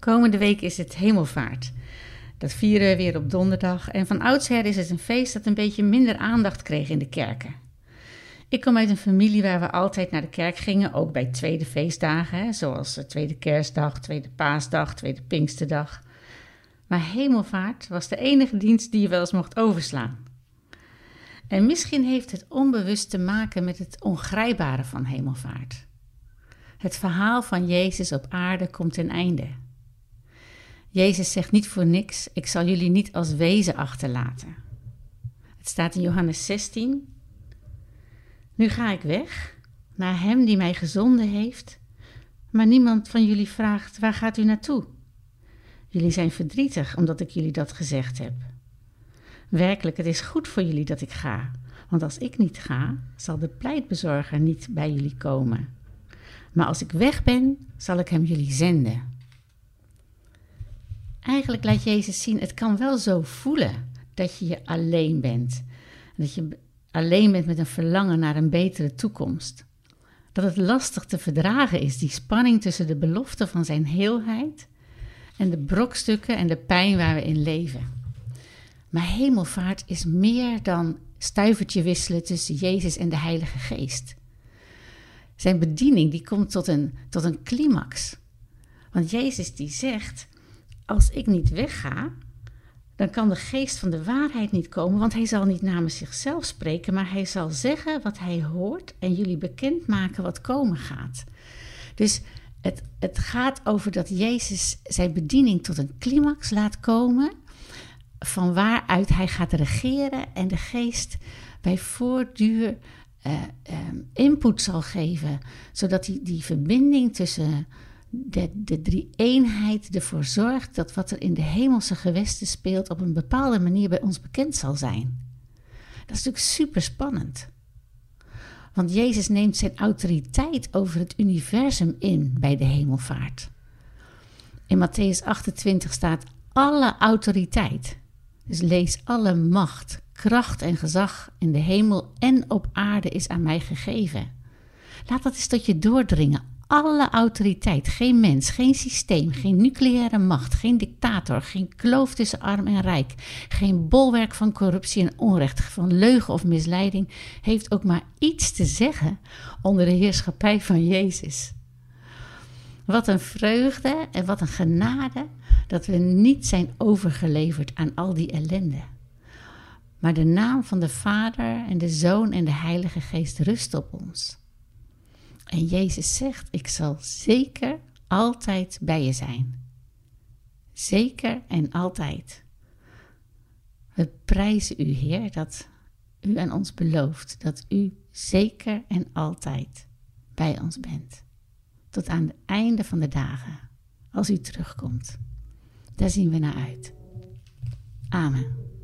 Komende week is het hemelvaart. Dat vieren we weer op donderdag en van oudsher is het een feest dat een beetje minder aandacht kreeg in de kerken. Ik kom uit een familie waar we altijd naar de kerk gingen, ook bij tweede feestdagen, hè, zoals de tweede kerstdag, tweede paasdag, tweede pinksterdag. Maar hemelvaart was de enige dienst die je wel eens mocht overslaan. En misschien heeft het onbewust te maken met het ongrijpbare van hemelvaart. Het verhaal van Jezus op aarde komt ten einde. Jezus zegt niet voor niks: Ik zal jullie niet als wezen achterlaten. Het staat in Johannes 16. Nu ga ik weg naar Hem die mij gezonden heeft, maar niemand van jullie vraagt: Waar gaat u naartoe? Jullie zijn verdrietig omdat ik jullie dat gezegd heb. Werkelijk, het is goed voor jullie dat ik ga, want als ik niet ga, zal de pleitbezorger niet bij jullie komen. Maar als ik weg ben, zal ik hem jullie zenden. Eigenlijk laat Jezus zien, het kan wel zo voelen dat je je alleen bent. Dat je alleen bent met een verlangen naar een betere toekomst. Dat het lastig te verdragen is, die spanning tussen de belofte van zijn heelheid en de brokstukken en de pijn waar we in leven. Maar hemelvaart is meer dan stuivertje wisselen tussen Jezus en de Heilige Geest. Zijn bediening die komt tot een, tot een climax. Want Jezus die zegt, als ik niet wegga, dan kan de geest van de waarheid niet komen, want hij zal niet namens zichzelf spreken, maar hij zal zeggen wat hij hoort en jullie bekendmaken wat komen gaat. Dus het, het gaat over dat Jezus zijn bediening tot een climax laat komen, van waaruit hij gaat regeren en de geest bij voortduur uh, um, input zal geven, zodat die, die verbinding tussen de, de drie-eenheid ervoor zorgt dat wat er in de hemelse gewesten speelt op een bepaalde manier bij ons bekend zal zijn. Dat is natuurlijk super spannend. Want Jezus neemt zijn autoriteit over het universum in bij de hemelvaart. In Matthäus 28 staat alle autoriteit. Dus lees alle macht, kracht en gezag in de hemel en op aarde is aan mij gegeven. Laat dat eens tot je doordringen alle autoriteit, geen mens, geen systeem, geen nucleaire macht, geen dictator, geen kloof tussen arm en rijk, geen bolwerk van corruptie en onrecht, van leugen of misleiding, heeft ook maar iets te zeggen onder de heerschappij van Jezus. Wat een vreugde en wat een genade dat we niet zijn overgeleverd aan al die ellende. Maar de naam van de Vader en de Zoon en de Heilige Geest rust op ons. En Jezus zegt: Ik zal zeker altijd bij je zijn. Zeker en altijd. We prijzen u, Heer, dat u aan ons belooft dat u zeker en altijd bij ons bent. Tot aan het einde van de dagen, als u terugkomt. Daar zien we naar uit. Amen.